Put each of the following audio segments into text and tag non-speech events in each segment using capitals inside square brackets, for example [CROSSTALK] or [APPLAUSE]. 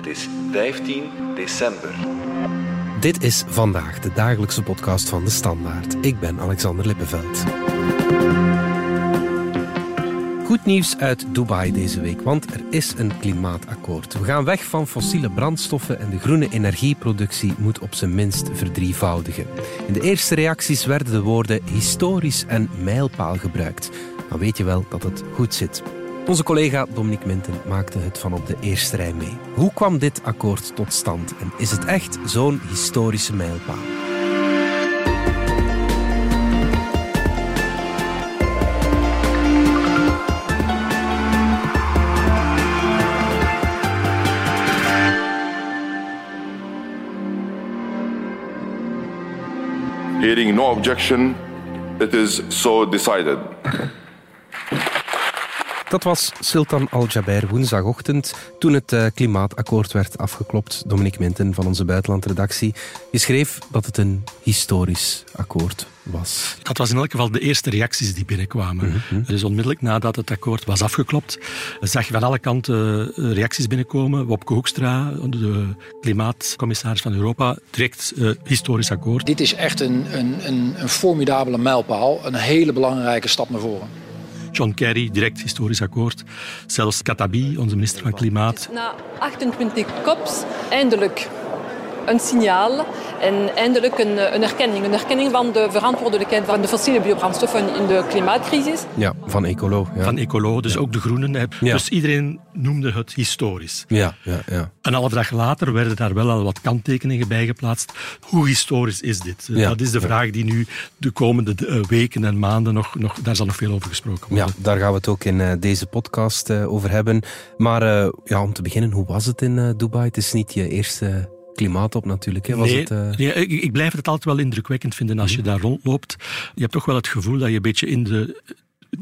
Het is 15 december. Dit is vandaag de dagelijkse podcast van de Standaard. Ik ben Alexander Lippenveld. Goed nieuws uit Dubai deze week, want er is een klimaatakkoord. We gaan weg van fossiele brandstoffen en de groene energieproductie moet op zijn minst verdrievoudigen. In de eerste reacties werden de woorden historisch en mijlpaal gebruikt. Dan weet je wel dat het goed zit. Onze collega Dominique Minten maakte het van op de eerste rij mee. Hoe kwam dit akkoord tot stand en is het echt zo'n historische mijlpaal? Hearing no objection, it is so decided. Dat was Sultan Al-Jaber woensdagochtend toen het uh, klimaatakkoord werd afgeklopt. Dominique Minten van onze buitenlandredactie. Je schreef dat het een historisch akkoord was. Dat was in elk geval de eerste reacties die binnenkwamen. Dus onmiddellijk nadat het akkoord was afgeklopt, zag je van alle kanten eh, reacties binnenkomen. Wopke Hoekstra, de klimaatcommissaris van Europa, direct uh, historisch akkoord. Dit is echt een, een, een, een formidabele mijlpaal, een hele belangrijke stap naar voren. John Kerry, direct historisch akkoord. Zelfs Katabi, onze minister van Klimaat. Na 28 kops, eindelijk een signaal en eindelijk een, een, erkenning. Een erkenning van de verantwoordelijkheid van de fossiele biobrandstoffen in de klimaatcrisis. Ja, van Ecolo. Ja. Van Ecolo, dus ja. ook de Groenen. Ja. Dus iedereen noemde het historisch. Ja, ja, ja. Een half dag later werden daar wel al wat kanttekeningen bij geplaatst. Hoe historisch is dit? Ja. Dat is de vraag die nu de komende weken en maanden nog, nog daar zal nog veel over gesproken worden. Ja, daar gaan we het ook in deze podcast over hebben. Maar ja, om te beginnen, hoe was het in Dubai? Het is niet je eerste klimaatop natuurlijk. Hè? Was nee, het, uh... nee ik, ik, blijf het altijd wel indrukwekkend vinden als je daar rondloopt. Je hebt toch wel het gevoel dat je een beetje in de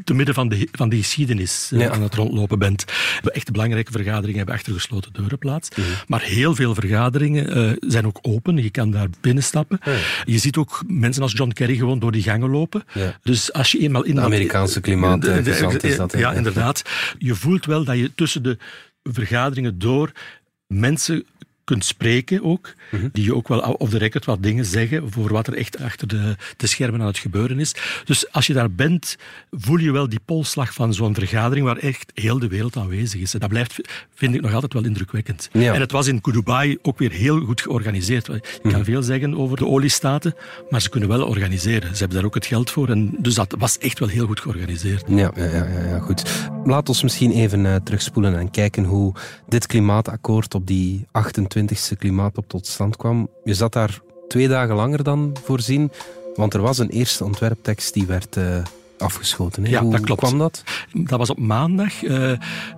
te midden van de, van de geschiedenis ja. aan het rondlopen bent. We echt belangrijke vergaderingen hebben achter gesloten deuren plaats. Mhm. Maar heel veel vergaderingen uh, zijn ook open. Je kan daar binnenstappen. Ja. Je ziet ook mensen als John Kerry gewoon door die gangen lopen. Dus als je eenmaal in... De Amerikaanse klimaatgezant is dat. Ja, inderdaad. Je voelt wel dat je tussen de vergaderingen door mensen kunt spreken ook, Mhm. die je ook wel op de record wat dingen zeggen voor wat er echt achter de, de schermen aan het gebeuren is. Dus als je daar bent, voel je wel die polsslag van zo'n vergadering waar echt heel de wereld aanwezig is. En dat blijft, vind ik, nog altijd wel indrukwekkend. Ja. En het was in Dubai ook weer heel goed georganiseerd. Je kan Mhm. veel zeggen over de oliestaten, maar ze kunnen wel organiseren. Ze hebben daar ook het geld voor. En dus dat was echt wel heel goed georganiseerd. Ja, ja, ja, ja goed. Laat ons misschien even uh, terugspoelen en kijken hoe dit klimaatakkoord op die 28 20ste klimaatop tot stand kwam. Je zat daar twee dagen langer dan voorzien, want er was een eerste ontwerptekst die werd uh, afgeschoten. Hè? Ja, Hoe dat klopt. kwam dat? Dat was op maandag. Uh,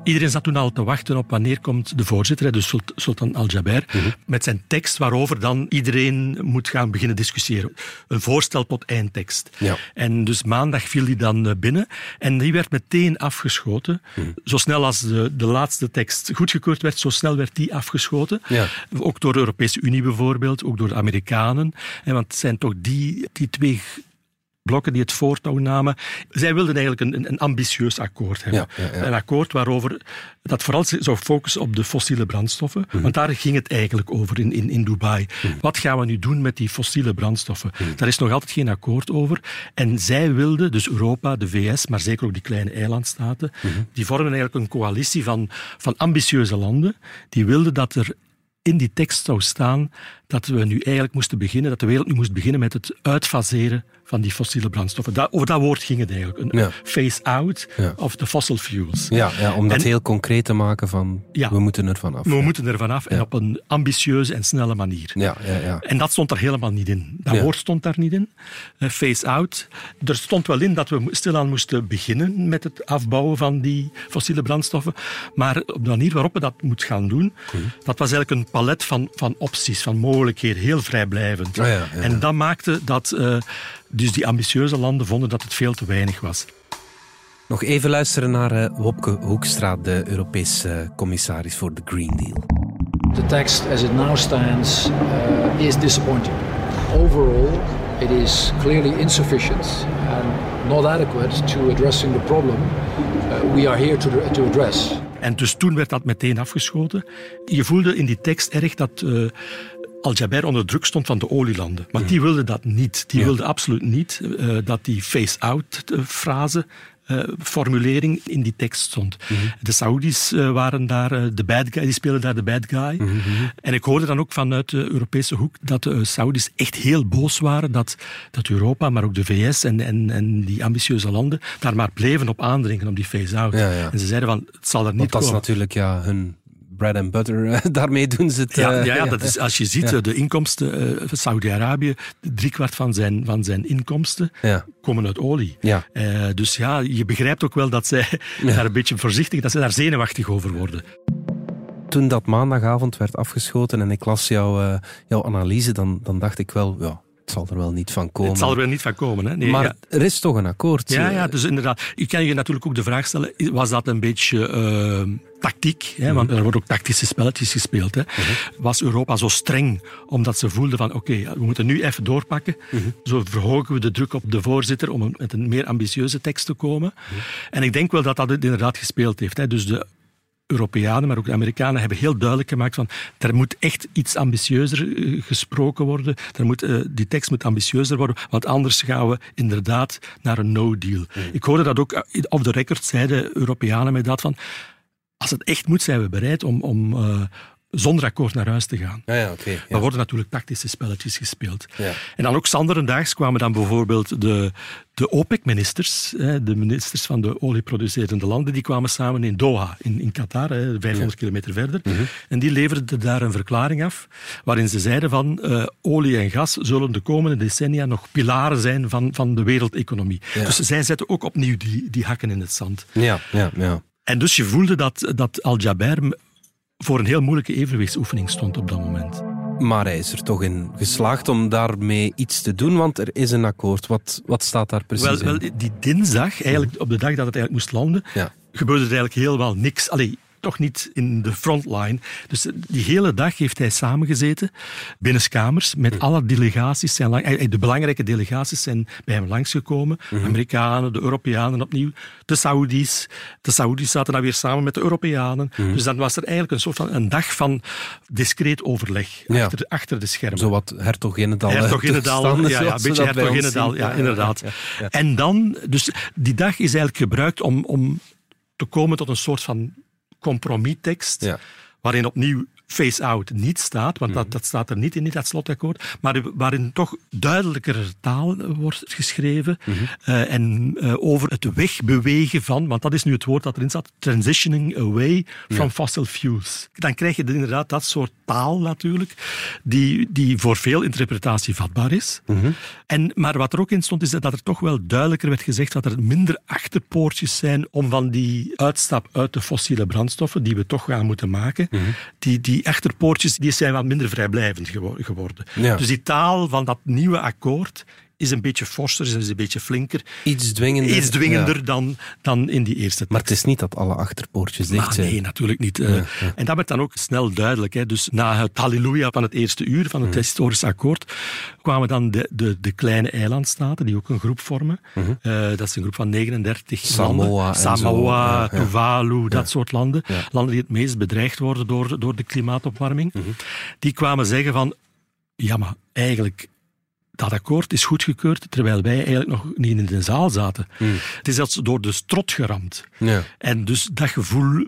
iedereen zat toen al te wachten op wanneer komt de voorzitter, dus Sultan Al-Jaber, Mhm. met zijn tekst waarover dan iedereen moet gaan beginnen discussiëren. Een voorstel tot eindtekst. Ja. En dus maandag viel die dan uh, binnen en die werd meteen afgeschoten. Mhm. Zo snel als de, de laatste tekst goedgekeurd werd, zo snel werd die afgeschoten. Ja. Ook door de Europese Unie bijvoorbeeld, ook door de Amerikanen. En want het zijn toch die, die twee blokken die het voortouw namen. Zij wilden eigenlijk een, een ambitieus akkoord hebben. Ja, ja, ja. Een akkoord waarover dat vooral zou focussen op de fossiele brandstoffen. Mhm. Want daar ging het eigenlijk over in, in, in Dubai. Wat gaan we nu doen met die fossiele brandstoffen? Mhm. Daar is nog altijd geen akkoord over. En zij wilden, dus Europa, de VS, maar zeker ook die kleine eilandstaten, Mhm. die vormen eigenlijk een coalitie van, van ambitieuze landen. Die wilden dat er in die tekst zou staan dat we nu eigenlijk moesten beginnen, dat de wereld nu moest beginnen met het uitfaseren van die fossiele brandstoffen. Dat, over dat woord ging het eigenlijk. Een Ja. phase-out Ja. of de fossil fuels. Ja, ja om dat En- heel concreet te maken van we moeten er vanaf. We moeten er vanaf en op een ambitieuze en snelle manier. Ja, ja, ja. En dat stond er helemaal niet in. Dat woord stond daar niet in. Eh, Face-out. Er stond wel in dat we stilaan moesten beginnen met het afbouwen van die fossiele brandstoffen. Maar op de manier waarop we dat moeten gaan doen, dat was eigenlijk een palet van, van opties, van mogelijkheden, heel vrijblijvend. Ah ja, ja, ja. En dat maakte dat eh, dus die ambitieuze landen vonden dat het veel te weinig was. Nog even luisteren naar eh, Wopke Hoekstra, de Europese eh, commissaris voor de Green Deal. The text as it now stands uh, is disappointing. Overall, it is clearly insufficient and not adequate to addressing the problem uh, we are here to, to address. En dus toen werd dat meteen afgeschoten. Je voelde in die tekst erg dat uh, Al-Jaber onder druk stond van de olielanden. Maar die wilde dat niet. Die wilde absoluut niet uh, dat die face-out-frase uh, formulering in die tekst stond. Mm -hmm. De Saoedi's uh, waren daar uh, de bad guy, die spelen daar de bad guy. Mm -hmm. En ik hoorde dan ook vanuit de Europese hoek dat de Saoedi's echt heel boos waren dat, dat Europa, maar ook de VS en, en, en die ambitieuze landen daar maar bleven op aandringen, op die phase-out. Ja, ja. En ze zeiden van, het zal er niet Want dat komen. is natuurlijk ja, hun bread and butter. [LAUGHS] Daarmee doen ze het. Ja, ja, ja, [LAUGHS] dat is, als je ziet ja. de inkomsten uh, Saudi-Arabië, driekwart van zijn, van zijn inkomsten komen uit olie. Ja. Uh, dus ja, je begrijpt ook wel dat zij [LAUGHS] daar een beetje voorzichtig, dat ze daar zenuwachtig over worden. Toen dat maandagavond werd afgeschoten en ik las jou, uh, jouw analyse, dan, dan dacht ik wel, ja, het zal er wel niet van komen. Het zal er wel niet van komen. Hè? Nee, maar ja. er is toch een akkoord. Ja, ja, dus inderdaad. Je kan je natuurlijk ook de vraag stellen, was dat een beetje uh, tactiek? Hè? Want er worden ook tactische spelletjes gespeeld. Hè? Uh-huh. Was Europa zo streng omdat ze voelden van oké, okay, we moeten nu even doorpakken. Uh-huh. Zo verhogen we de druk op de voorzitter om met een meer ambitieuze tekst te komen. En ik denk wel dat dat inderdaad gespeeld heeft. Hè? Dus de Europeanen, maar ook de Amerikanen hebben heel duidelijk gemaakt van er moet echt iets ambitieuzer uh, gesproken worden. Er moet, uh, die tekst moet ambitieuzer worden, want anders gaan we inderdaad naar een no-deal. Mm. Ik hoorde dat ook op de record zeiden Europeanen mij dat van als het echt moet, zijn we bereid om, om uh, zonder akkoord naar huis te gaan. Ja, ja, okay, ja. Er worden natuurlijk tactische spelletjes gespeeld. Ja. En dan ook zanderendaags kwamen dan bijvoorbeeld de, de OPEC-ministers, de ministers van de olieproducerende landen, die kwamen samen in Doha, in, in Qatar, 500 ja. kilometer verder. Mhm. En die leverden daar een verklaring af, waarin ze zeiden van uh, olie en gas zullen de komende decennia nog pilaren zijn van, van de wereldeconomie. Ja. Dus zij zetten ook opnieuw die, die hakken in het zand. Ja, ja, ja. En dus je voelde dat, dat Al-Jaber voor een heel moeilijke evenwichtsoefening stond op dat moment. Maar hij is er toch in geslaagd om daarmee iets te doen, want er is een akkoord. Wat, wat staat daar precies wel, in? Wel, die dinsdag, eigenlijk op de dag dat het eigenlijk moest landen, ja. gebeurde er eigenlijk heel wel niks. Allee, toch niet in de frontline. Dus die hele dag heeft hij samengezeten binnenskamers met Hm. alle delegaties. Zijn lang, de belangrijke delegaties zijn bij hem langsgekomen. Mhm. Amerikanen, de Europeanen opnieuw, de Saoedi's. De Saoedi's zaten dan weer samen met de Europeanen. Mhm. Dus dan was er eigenlijk een soort van een dag van discreet overleg Ja. achter, achter de schermen. Zo wat hertoginnendal. Hertoginnendal, ja, ja, een beetje hertoginnendal, ja, inderdaad. Ja. En dan, dus die dag is eigenlijk gebruikt om, om te komen tot een soort van compromistekst, Ja. waarin opnieuw face-out niet staat, want Mhm. dat, dat staat er niet in, in dat slotakkoord, maar waarin toch duidelijker taal wordt geschreven Mhm. uh, en uh, over het wegbewegen van, want dat is nu het woord dat erin staat, transitioning away from Ja. fossil fuels. Dan krijg je inderdaad dat soort taal natuurlijk, die, die voor veel interpretatie vatbaar is. Mhm. En, maar wat er ook in stond, is dat er toch wel duidelijker werd gezegd dat er minder achterpoortjes zijn om van die uitstap uit de fossiele brandstoffen, die we toch gaan moeten maken, die, die achterpoortjes die zijn wat minder vrijblijvend gewo- geworden. Ja. Dus die taal van dat nieuwe akkoord is een beetje forser, is een beetje flinker, Iets dwingender. iets dwingender Ja. dan, dan in die eerste Maar het is niet dat alle achterpoortjes dicht maar zijn. nee, natuurlijk niet. Ja, ja. En dat werd dan ook snel duidelijk. Hè. Dus na het halleluja van het eerste uur van het historisch akkoord kwamen dan de, de, de kleine eilandstaten, die ook een groep vormen. Uh, dat is een groep van 39 Samoa landen. en Samoa, zo. Tuvalu, dat soort landen. Landen die het meest bedreigd worden door, door de klimaatopwarming. Die kwamen zeggen van, ja maar eigenlijk... Dat akkoord is goedgekeurd, terwijl wij eigenlijk nog niet in de zaal zaten. Het is zelfs door de strot geramd. Ja. En dus dat gevoel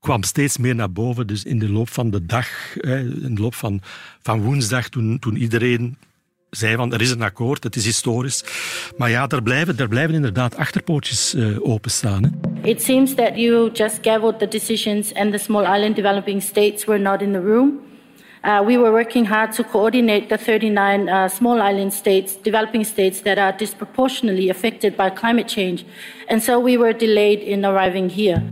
kwam steeds meer naar boven. Dus in de loop van de dag, hè, in de loop van, van woensdag, toen, toen iedereen zei van er is een akkoord, het is historisch. Maar ja, er blijven, er blijven inderdaad achterpoortjes uh, openstaan. Hè. It seems that you just gaveled the decisions and the small island developing states were not in the room. Uh, we were working hard to coordinate the 39 uh, small island states, developing states that are disproportionately affected by climate change. And so we were delayed in arriving here.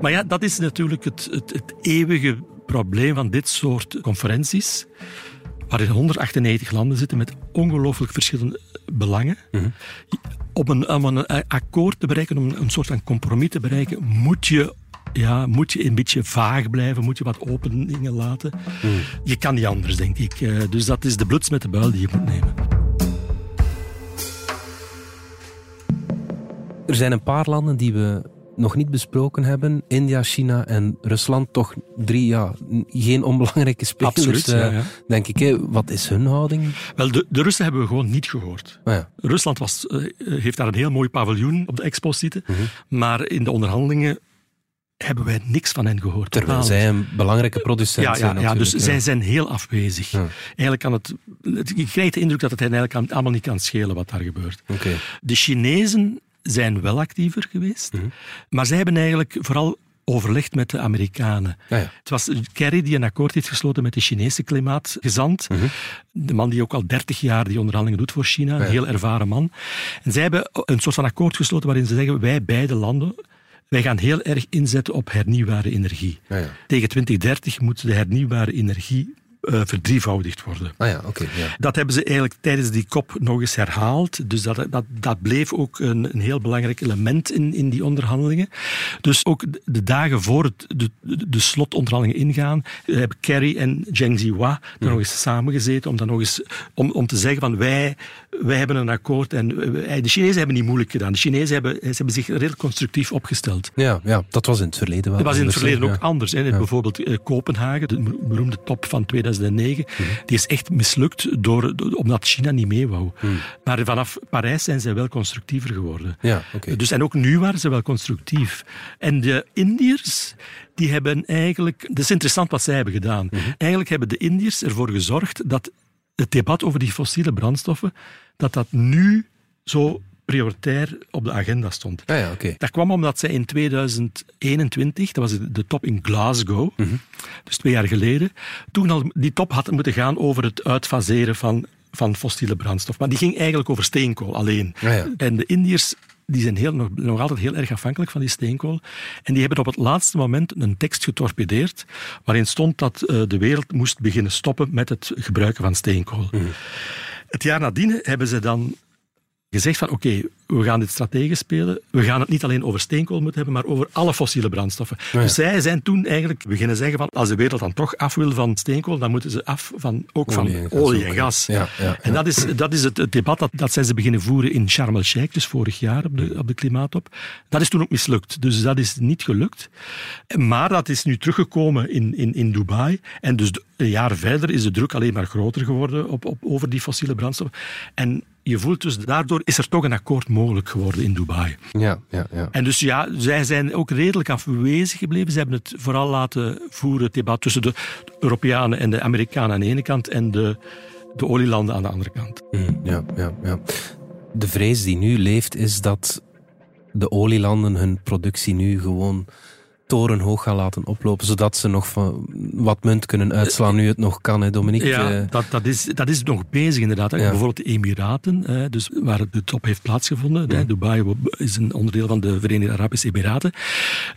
Maar ja, dat is natuurlijk het, het, het eeuwige probleem van dit soort conferenties, waarin 198 landen zitten met ongelooflijk verschillende belangen. Mm-hmm. Om, een, om een akkoord te bereiken, om een soort van compromis te bereiken, moet je ja, moet je een beetje vaag blijven, moet je wat openingen laten. Mm. Je kan niet anders, denk ik. Uh, dus dat is de bluts met de buil die je moet nemen. Er zijn een paar landen die we nog niet besproken hebben. India, China en Rusland, toch drie, ja, geen onbelangrijke spelers, Absoluut, ja, eh, ja. denk ik. Hè. Wat is hun houding? Wel, de, de Russen hebben we gewoon niet gehoord. Ah, ja. Rusland was, eh, heeft daar een heel mooi paviljoen op de expo zitten, Mhm. maar in de onderhandelingen hebben wij niks van hen gehoord. Terwijl Totaal zij een belangrijke producent ja, zijn ja, ja, dus zij zijn heel afwezig. Ja. Eigenlijk kan het, je krijgt de indruk dat het hen eigenlijk allemaal niet kan schelen wat daar gebeurt. Oké. De Chinezen zijn wel actiever geweest, Mhm. maar zij hebben eigenlijk vooral overlegd met de Amerikanen. Ah, ja. Het was Kerry die een akkoord heeft gesloten met de Chinese klimaatgezant. Mhm. De man die ook al 30 jaar die onderhandelingen doet voor China, een Ja. heel ervaren man. En zij hebben een soort van akkoord gesloten waarin ze zeggen, wij beide landen, wij gaan heel erg inzetten op hernieuwbare energie. Ja. Tegen 2030 moet de hernieuwbare energie eh, verdrievoudigd worden. Ah ja, oké. ja. Dat hebben ze eigenlijk tijdens die kop nog eens herhaald. Dus dat, dat, dat bleef ook een, een heel belangrijk element in, in die onderhandelingen. Dus ook de, dagen voor het, de, de, de slotonderhandelingen ingaan, eh, hebben Kerry en Zheng Ziwa er nog eens samengezeten om, dan nog eens, om, om te zeggen van wij, wij hebben een akkoord. En wij- de Chinezen hebben niet moeilijk gedaan. De Chinezen hebben, ze hebben zich redelijk constructief opgesteld. Ja, ja, dat was in het verleden wel. Dat was in het verleden ook anders. Hè. Bijvoorbeeld eh, Kopenhagen, de beroemde top van 2009, die is echt mislukt door, omdat China niet mee wou. Maar vanaf Parijs zijn zij wel constructiever geworden. Ja, oké. Dus, en ook nu waren ze wel constructief. En de Indiërs, die hebben eigenlijk... Dat is interessant wat zij hebben gedaan. Mhm. Eigenlijk hebben de Indiërs ervoor gezorgd dat het debat over die fossiele brandstoffen, dat dat nu zo prioritair op de agenda stond. Ah ja, oké. Dat kwam omdat zij in 2021, dat was de top in Glasgow, dus twee jaar geleden, toen al die top had moeten gaan over het uitfaseren van, van fossiele brandstof. Maar die ging eigenlijk over steenkool alleen. Ah ja. En de Indiërs die zijn heel, nog, nog altijd heel erg afhankelijk van die steenkool. En die hebben op het laatste moment een tekst getorpedeerd waarin stond dat eh, de wereld moest beginnen stoppen met het gebruiken van steenkool. Het jaar nadien hebben ze dan gezegd van oké, we gaan dit strategisch spelen. We gaan het niet alleen over steenkool moeten hebben, maar over alle fossiele brandstoffen. ja. Dus zij zijn toen eigenlijk beginnen zeggen van als de wereld dan toch af wil van steenkool, dan moeten ze af van, ook Olie van en olie en gas. Ja, ja, En dat is, dat is het, het debat dat, dat zijn ze beginnen voeren in Sharm el-Sheikh, dus vorig jaar op de, op de klimaatop. Dat is toen ook mislukt. Dus dat is niet gelukt. Maar dat is nu teruggekomen in, in, in Dubai. En dus de- een jaar verder is de druk alleen maar groter geworden op, op, over die fossiele brandstoffen. En je voelt dus, daardoor is er toch een akkoord mogelijk geworden in Dubai. Ja, ja, ja. En dus ja, zij zijn ook redelijk afwezig gebleven. Ze hebben het vooral laten voeren, het debat tussen de Europeanen en de Amerikanen aan de ene kant en de, de olielanden aan de andere kant. Mm, ja, ja, ja. De vrees die nu leeft is dat de olielanden hun productie nu gewoon torenhoog gaan laten oplopen, zodat ze nog van wat munt kunnen uitslaan nu het nog kan, hè, Dominique? Ja, Eh, dat, dat, is, dat is nog bezig inderdaad. Ja. Bijvoorbeeld de Emiraten, hè, dus waar de top heeft plaatsgevonden. Dubai is een onderdeel van de Verenigde Arabische Emiraten.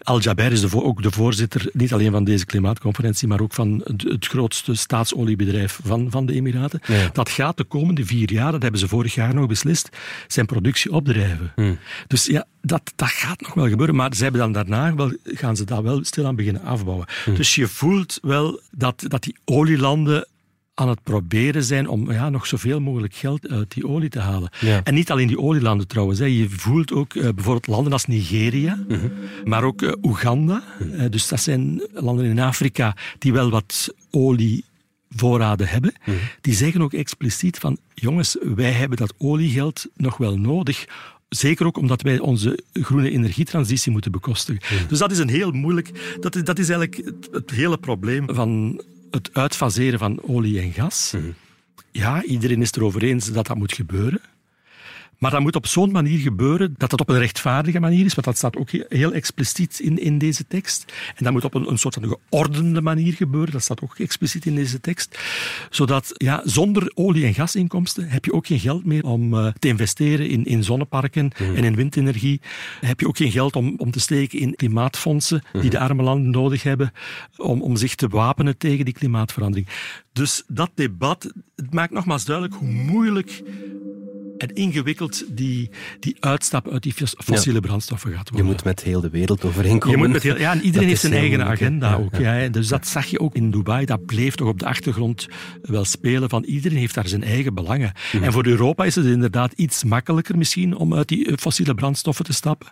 Al-Jaber is de ook de voorzitter, niet alleen van deze klimaatconferentie, maar ook van het, grootste staatsoliebedrijf van, van de Emiraten. Ja. Dat gaat de komende vier jaar, dat hebben ze vorig jaar nog beslist, zijn productie opdrijven. Hmm. Dus ja, dat, dat gaat nog wel gebeuren, maar ze hebben dan daarna wel, gaan ze dat wel stilaan beginnen afbouwen. Hmm. Dus je voelt wel dat, dat die olielanden aan het proberen zijn om ja, nog zoveel mogelijk geld uit die olie te halen. Ja. En niet alleen die olielanden trouwens. Hè. Je voelt ook eh, bijvoorbeeld landen als Nigeria, Mhm. maar ook eh, Oeganda. Eh, dus dat zijn landen in Afrika die wel wat olievoorraden hebben. Mhm. Die zeggen ook expliciet van jongens, wij hebben dat oliegeld nog wel nodig. Zeker ook omdat wij onze groene energietransitie moeten bekostigen. Dus dat is een heel moeilijk... Dat is, dat is eigenlijk het, het hele probleem van het uitfaseren van olie en gas. Mhm. Ja, iedereen is erover eens dat dat moet gebeuren. Maar dat moet op zo'n manier gebeuren dat dat op een rechtvaardige manier is, want dat staat ook he- heel expliciet in, in deze tekst. En dat moet op een, een soort van geordende manier gebeuren, dat staat ook expliciet in deze tekst. Zodat ja, zonder olie- en gasinkomsten heb je ook geen geld meer om eh, te investeren in, in zonneparken en in windenergie. Heb je ook geen geld om, om te steken in klimaatfondsen die de arme landen nodig hebben om, om zich te wapenen tegen die klimaatverandering. Dus dat debat het maakt nogmaals duidelijk hoe moeilijk en ingewikkeld die, die uitstap uit die fossiele brandstoffen gaat worden. Je moet met heel de wereld overeenkomen. Je moet met heel, ja, en iedereen heeft zijn eigen agenda ook. Ja. dus dat zag je ook in Dubai. Dat bleef toch op de achtergrond wel spelen. Van iedereen heeft daar zijn eigen belangen. En voor Europa is het inderdaad iets makkelijker misschien om uit die fossiele brandstoffen te stappen.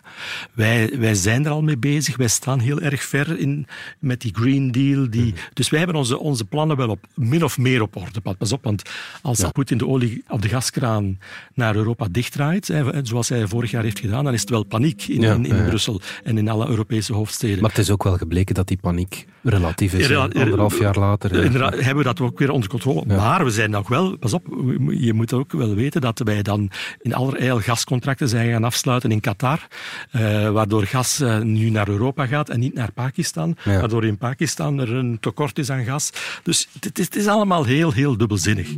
Wij, wij zijn er al mee bezig. Wij staan heel erg ver in, met die Green Deal. Die, Dus wij hebben onze, onze plannen wel op, min of meer op orde. Pas op, want als ja. Poetin de olie of de gaskraan naar Europa dichtdraait, zoals hij vorig jaar heeft gedaan, dan is het wel paniek in, in, in Brussel en in alle Europese hoofdsteden. Maar het is ook wel gebleken dat die paniek relatief is. Rel anderhalf jaar later. hebben we dat ook weer onder controle. Maar we zijn nog wel, pas op, je moet ook wel weten dat wij dan in allerijl gascontracten zijn gaan afsluiten in Qatar, uh, waardoor gas uh, nu naar Europa gaat en niet naar Pakistan, waardoor in Pakistan er een tekort is aan gas. Dus het is, het is allemaal heel, heel dubbelzinnig.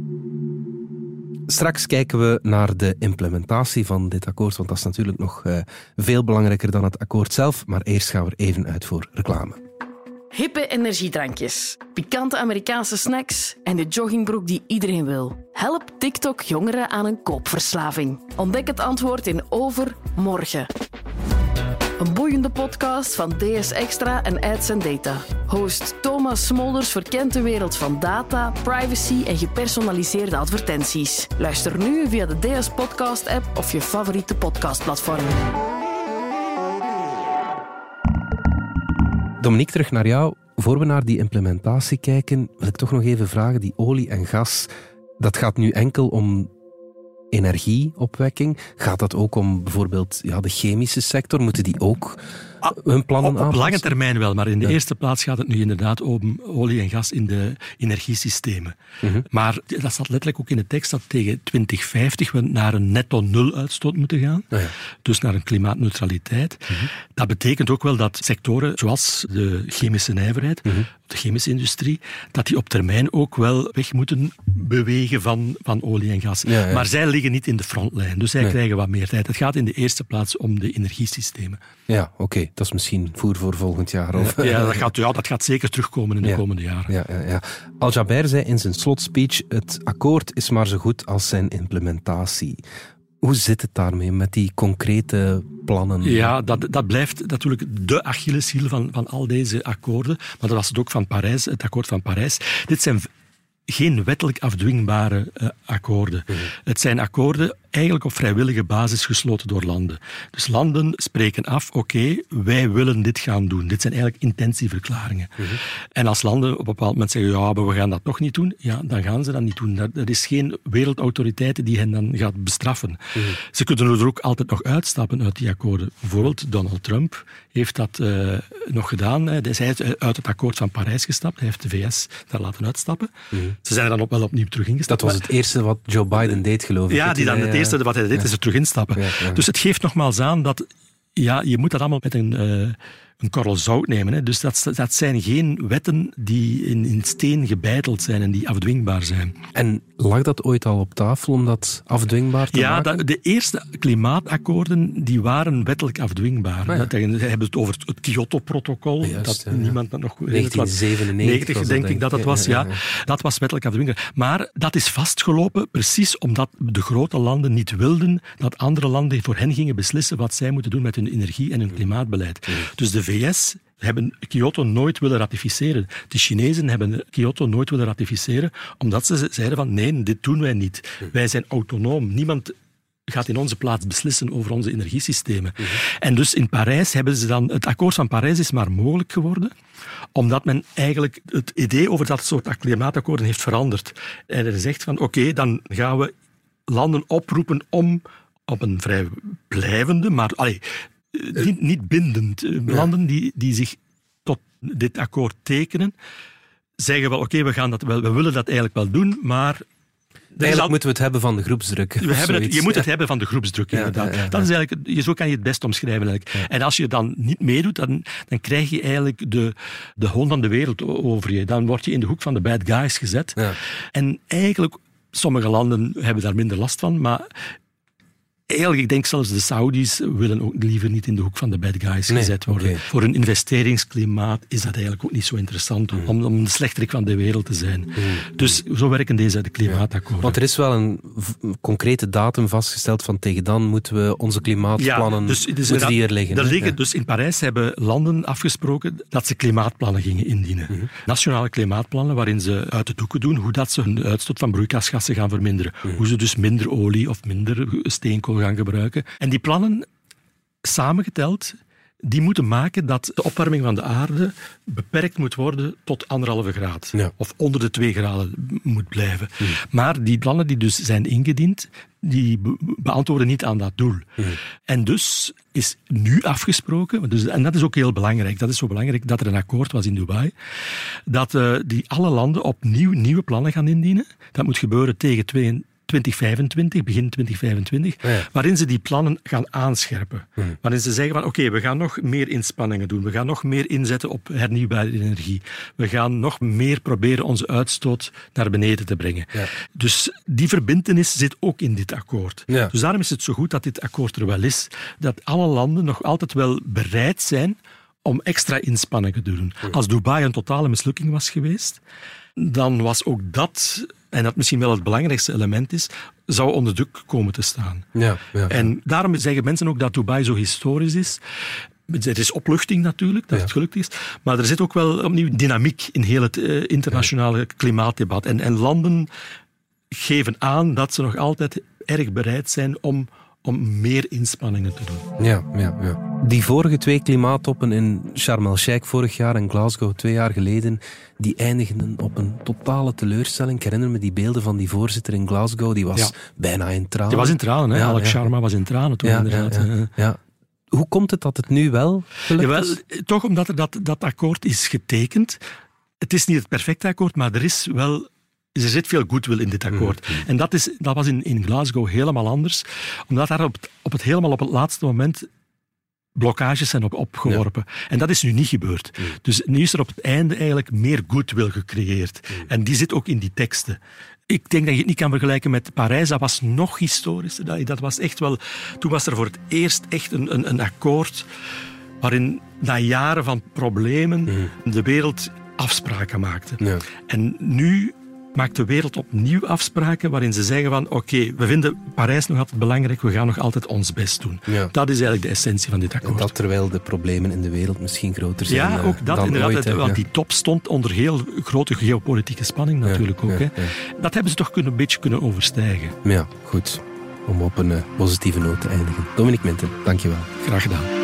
Straks kijken we naar de implementatie van dit akkoord, want dat is natuurlijk nog uh, veel belangrijker dan het akkoord zelf. Maar eerst gaan we even uit voor reclame. Hippe energiedrankjes, pikante Amerikaanse snacks en de joggingbroek die iedereen wil. Help TikTok jongeren aan een koopverslaving. Ontdek het antwoord in Overmorgen. Een boeiende podcast van DS Extra en Ads Data. Host Thomas Smolders verkent de wereld van data, privacy en gepersonaliseerde advertenties. Luister nu via de DS Podcast app of je favoriete podcastplatform. Dominique, terug naar jou. Voor we naar die implementatie kijken, wil ik toch nog even vragen, die olie en gas, dat gaat nu enkel om energieopwekking. Gaat dat ook om bijvoorbeeld ja, de chemische sector? Moeten die ook Ah, hun plannen op, op lange termijn wel, maar in de eerste plaats gaat het nu inderdaad om olie en gas in de energiesystemen. Mhm. Maar dat staat letterlijk ook in de tekst dat tegen 2050 we naar een netto nul uitstoot moeten gaan. Ja. Dus naar een klimaatneutraliteit. Mhm. Dat betekent ook wel dat sectoren zoals de chemische nijverheid, mhm. De chemische industrie, dat die op termijn ook wel weg moeten bewegen van, van olie en gas. Maar zij liggen niet in de frontlijn, dus zij krijgen wat meer tijd. Het gaat in de eerste plaats om de energiesystemen. Ja, oké. Dat is misschien voer voor volgend jaar. Of, ja, dat gaat, ja, dat gaat zeker terugkomen in de komende jaren. Ja, ja, ja. Al-Jaber zei in zijn slotspeech: het akkoord is maar zo goed als zijn implementatie. Hoe zit het daarmee met die concrete plannen? Ja, dat, dat blijft natuurlijk de Achilleshiel van, van al deze akkoorden. Maar dat was het ook van Parijs, het akkoord van Parijs. Dit zijn geen wettelijk afdwingbare uh, akkoorden. Mhm. Het zijn akkoorden eigenlijk op vrijwillige basis gesloten door landen. Dus landen spreken af, oké, wij willen dit gaan doen. Dit zijn eigenlijk intentieverklaringen. Mhm. En als landen op een bepaald moment zeggen, ja, maar we gaan dat toch niet doen, ja, dan gaan ze dat niet doen. Er is geen wereldautoriteit die hen dan gaat bestraffen. Mhm. Ze kunnen er ook altijd nog uitstappen uit die akkoorden. Bijvoorbeeld Donald Trump heeft dat uh, nog gedaan. Hij is uit het akkoord van Parijs gestapt. Hij heeft de VS daar laten uitstappen. Mhm. Ze zijn er dan ook wel opnieuw terug ingestapt. Dat was het eerste wat Joe Biden deed, geloof ik. Ja, die dan het eerste wat hij deed, is er terug instappen. Dus het geeft nogmaals aan dat ja, je moet dat allemaal met een... Uh, een korrel zout nemen. Hè. Dus dat, dat zijn geen wetten die in, in steen gebeiteld zijn en die afdwingbaar zijn. En lag dat ooit al op tafel om dat afdwingbaar te ja, maken? Ja, de eerste klimaatakkoorden die waren wettelijk afdwingbaar. Ah, ja. Ze hebben het over het Kyoto-protocol, dat niemand dat nog... 1997 denk ik dat het was, ja. Dat was wettelijk afdwingbaar. Maar dat is vastgelopen precies omdat de grote landen niet wilden dat andere landen voor hen gingen beslissen wat zij moeten doen met hun energie- en hun klimaatbeleid. Dus de VS hebben Kyoto nooit willen ratificeren. De Chinezen hebben Kyoto nooit willen ratificeren, omdat ze zeiden van nee, dit doen wij niet. Wij zijn autonoom. Niemand gaat in onze plaats beslissen over onze energiesystemen. En dus in Parijs hebben ze dan... Het akkoord van Parijs is maar mogelijk geworden omdat men eigenlijk het idee over dat soort klimaatakkoorden heeft veranderd. En er zegt van oké, dan gaan we landen oproepen om op een vrij blijvende, maar allee, niet, niet bindend. Eh, landen die, die zich tot dit akkoord tekenen, zeggen wel, oké, we gaan dat wel, we willen dat eigenlijk wel doen, maar Eigenlijk moeten we het hebben van de groepsdruk. We hebben het, je moet het hebben van de groepsdruk, inderdaad. dat is eigenlijk, zo kan je het best omschrijven. Eigenlijk. En als je dan niet meedoet, dan, dan krijg je eigenlijk de, de hond van de wereld over je. Dan word je in de hoek van de bad guys gezet. En eigenlijk, sommige landen hebben daar minder last van, maar Eigenlijk, ik denk zelfs de Saudis willen ook liever niet in de hoek van de bad guys Nee, gezet worden. Voor een investeringsklimaat is dat eigenlijk ook niet zo interessant Mm. om, om de slechterik van de wereld te zijn. Dus zo werken deze de klimaatakkoorden. Want er is wel een concrete datum vastgesteld van tegen dan moeten we onze klimaatplannen dus, dus moeten die er liggen. er liggen Ja. Dus in Parijs hebben landen afgesproken dat ze klimaatplannen gingen indienen. Mhm. Nationale klimaatplannen waarin ze uit de doeken doen hoe dat ze hun uitstoot van broeikasgassen gaan verminderen. Hoe ze dus minder olie of minder steenkool gaan gebruiken. En die plannen, samengeteld, die moeten maken dat de opwarming van de aarde beperkt moet worden tot anderhalve graad. Ja. Of onder de twee graden moet blijven. Maar die plannen die dus zijn ingediend, die be- beantwoorden niet aan dat doel. En dus is nu afgesproken, dus, en dat is ook heel belangrijk, dat is zo belangrijk dat er een akkoord was in Dubai, dat eh, die alle landen opnieuw nieuwe plannen gaan indienen. Dat moet gebeuren tegen 2 2025, begin 2025, Ja. waarin ze die plannen gaan aanscherpen. Waarin ze zeggen van oké, we gaan nog meer inspanningen doen, we gaan nog meer inzetten op hernieuwbare energie, we gaan nog meer proberen onze uitstoot naar beneden te brengen. Ja. Dus die verbintenis zit ook in dit akkoord. Dus daarom is het zo goed dat dit akkoord er wel is, dat alle landen nog altijd wel bereid zijn om extra inspanningen te doen. Als Dubai een totale mislukking was geweest, dan was ook dat, en dat misschien wel het belangrijkste element is, zou onder druk komen te staan. Ja, ja. En daarom zeggen mensen ook dat Dubai zo historisch is. Er is opluchting natuurlijk, dat Ja. het gelukt is. Maar er zit ook wel opnieuw dynamiek in heel het eh, internationale klimaatdebat. En, en landen geven aan dat ze nog altijd erg bereid zijn om, om meer inspanningen te doen. Ja, ja, ja. Die vorige twee klimaattoppen in Sharm el-Sheikh vorig jaar en Glasgow twee jaar geleden, die eindigden op een totale teleurstelling. Ik herinner me die beelden van die voorzitter in Glasgow, die was Ja. bijna in tranen. Die was in tranen, hè? Ja, Alex. Sharma was in tranen toen inderdaad. ja, Eh, ja. Hoe komt het dat het nu wel gelukt Jawel, is? toch omdat er dat, dat akkoord is getekend. Het is niet het perfecte akkoord, maar er is wel... Er zit veel goodwill in dit akkoord. En dat, is, dat was in, in Glasgow helemaal anders. Omdat daar op, het- op het helemaal op het laatste moment blokkages zijn op, opgeworpen. En dat is nu niet gebeurd. Dus nu is er op het einde eigenlijk meer goodwill gecreëerd. En die zit ook in die teksten. Ik denk dat je het niet kan vergelijken met Parijs. Dat was nog historischer. Dat, dat was echt wel... Toen was er voor het eerst echt een, een, een akkoord waarin na jaren van problemen de wereld afspraken maakte. Ja. En nu maakt de wereld opnieuw afspraken waarin ze zeggen van oké, we vinden Parijs nog altijd belangrijk, we gaan nog altijd ons best doen. Ja. Dat is eigenlijk de essentie van dit En akkoord. dat terwijl de problemen in de wereld misschien groter zijn ja, eh, ook dat dan inderdaad. ooit. want die top stond onder heel grote geopolitieke spanning natuurlijk ook. ja, hè. ja. Dat hebben ze toch kunnen, een beetje kunnen overstijgen. Ja, goed. Om op een eh, positieve noot te eindigen. Dominique Minten, dankjewel. Graag gedaan.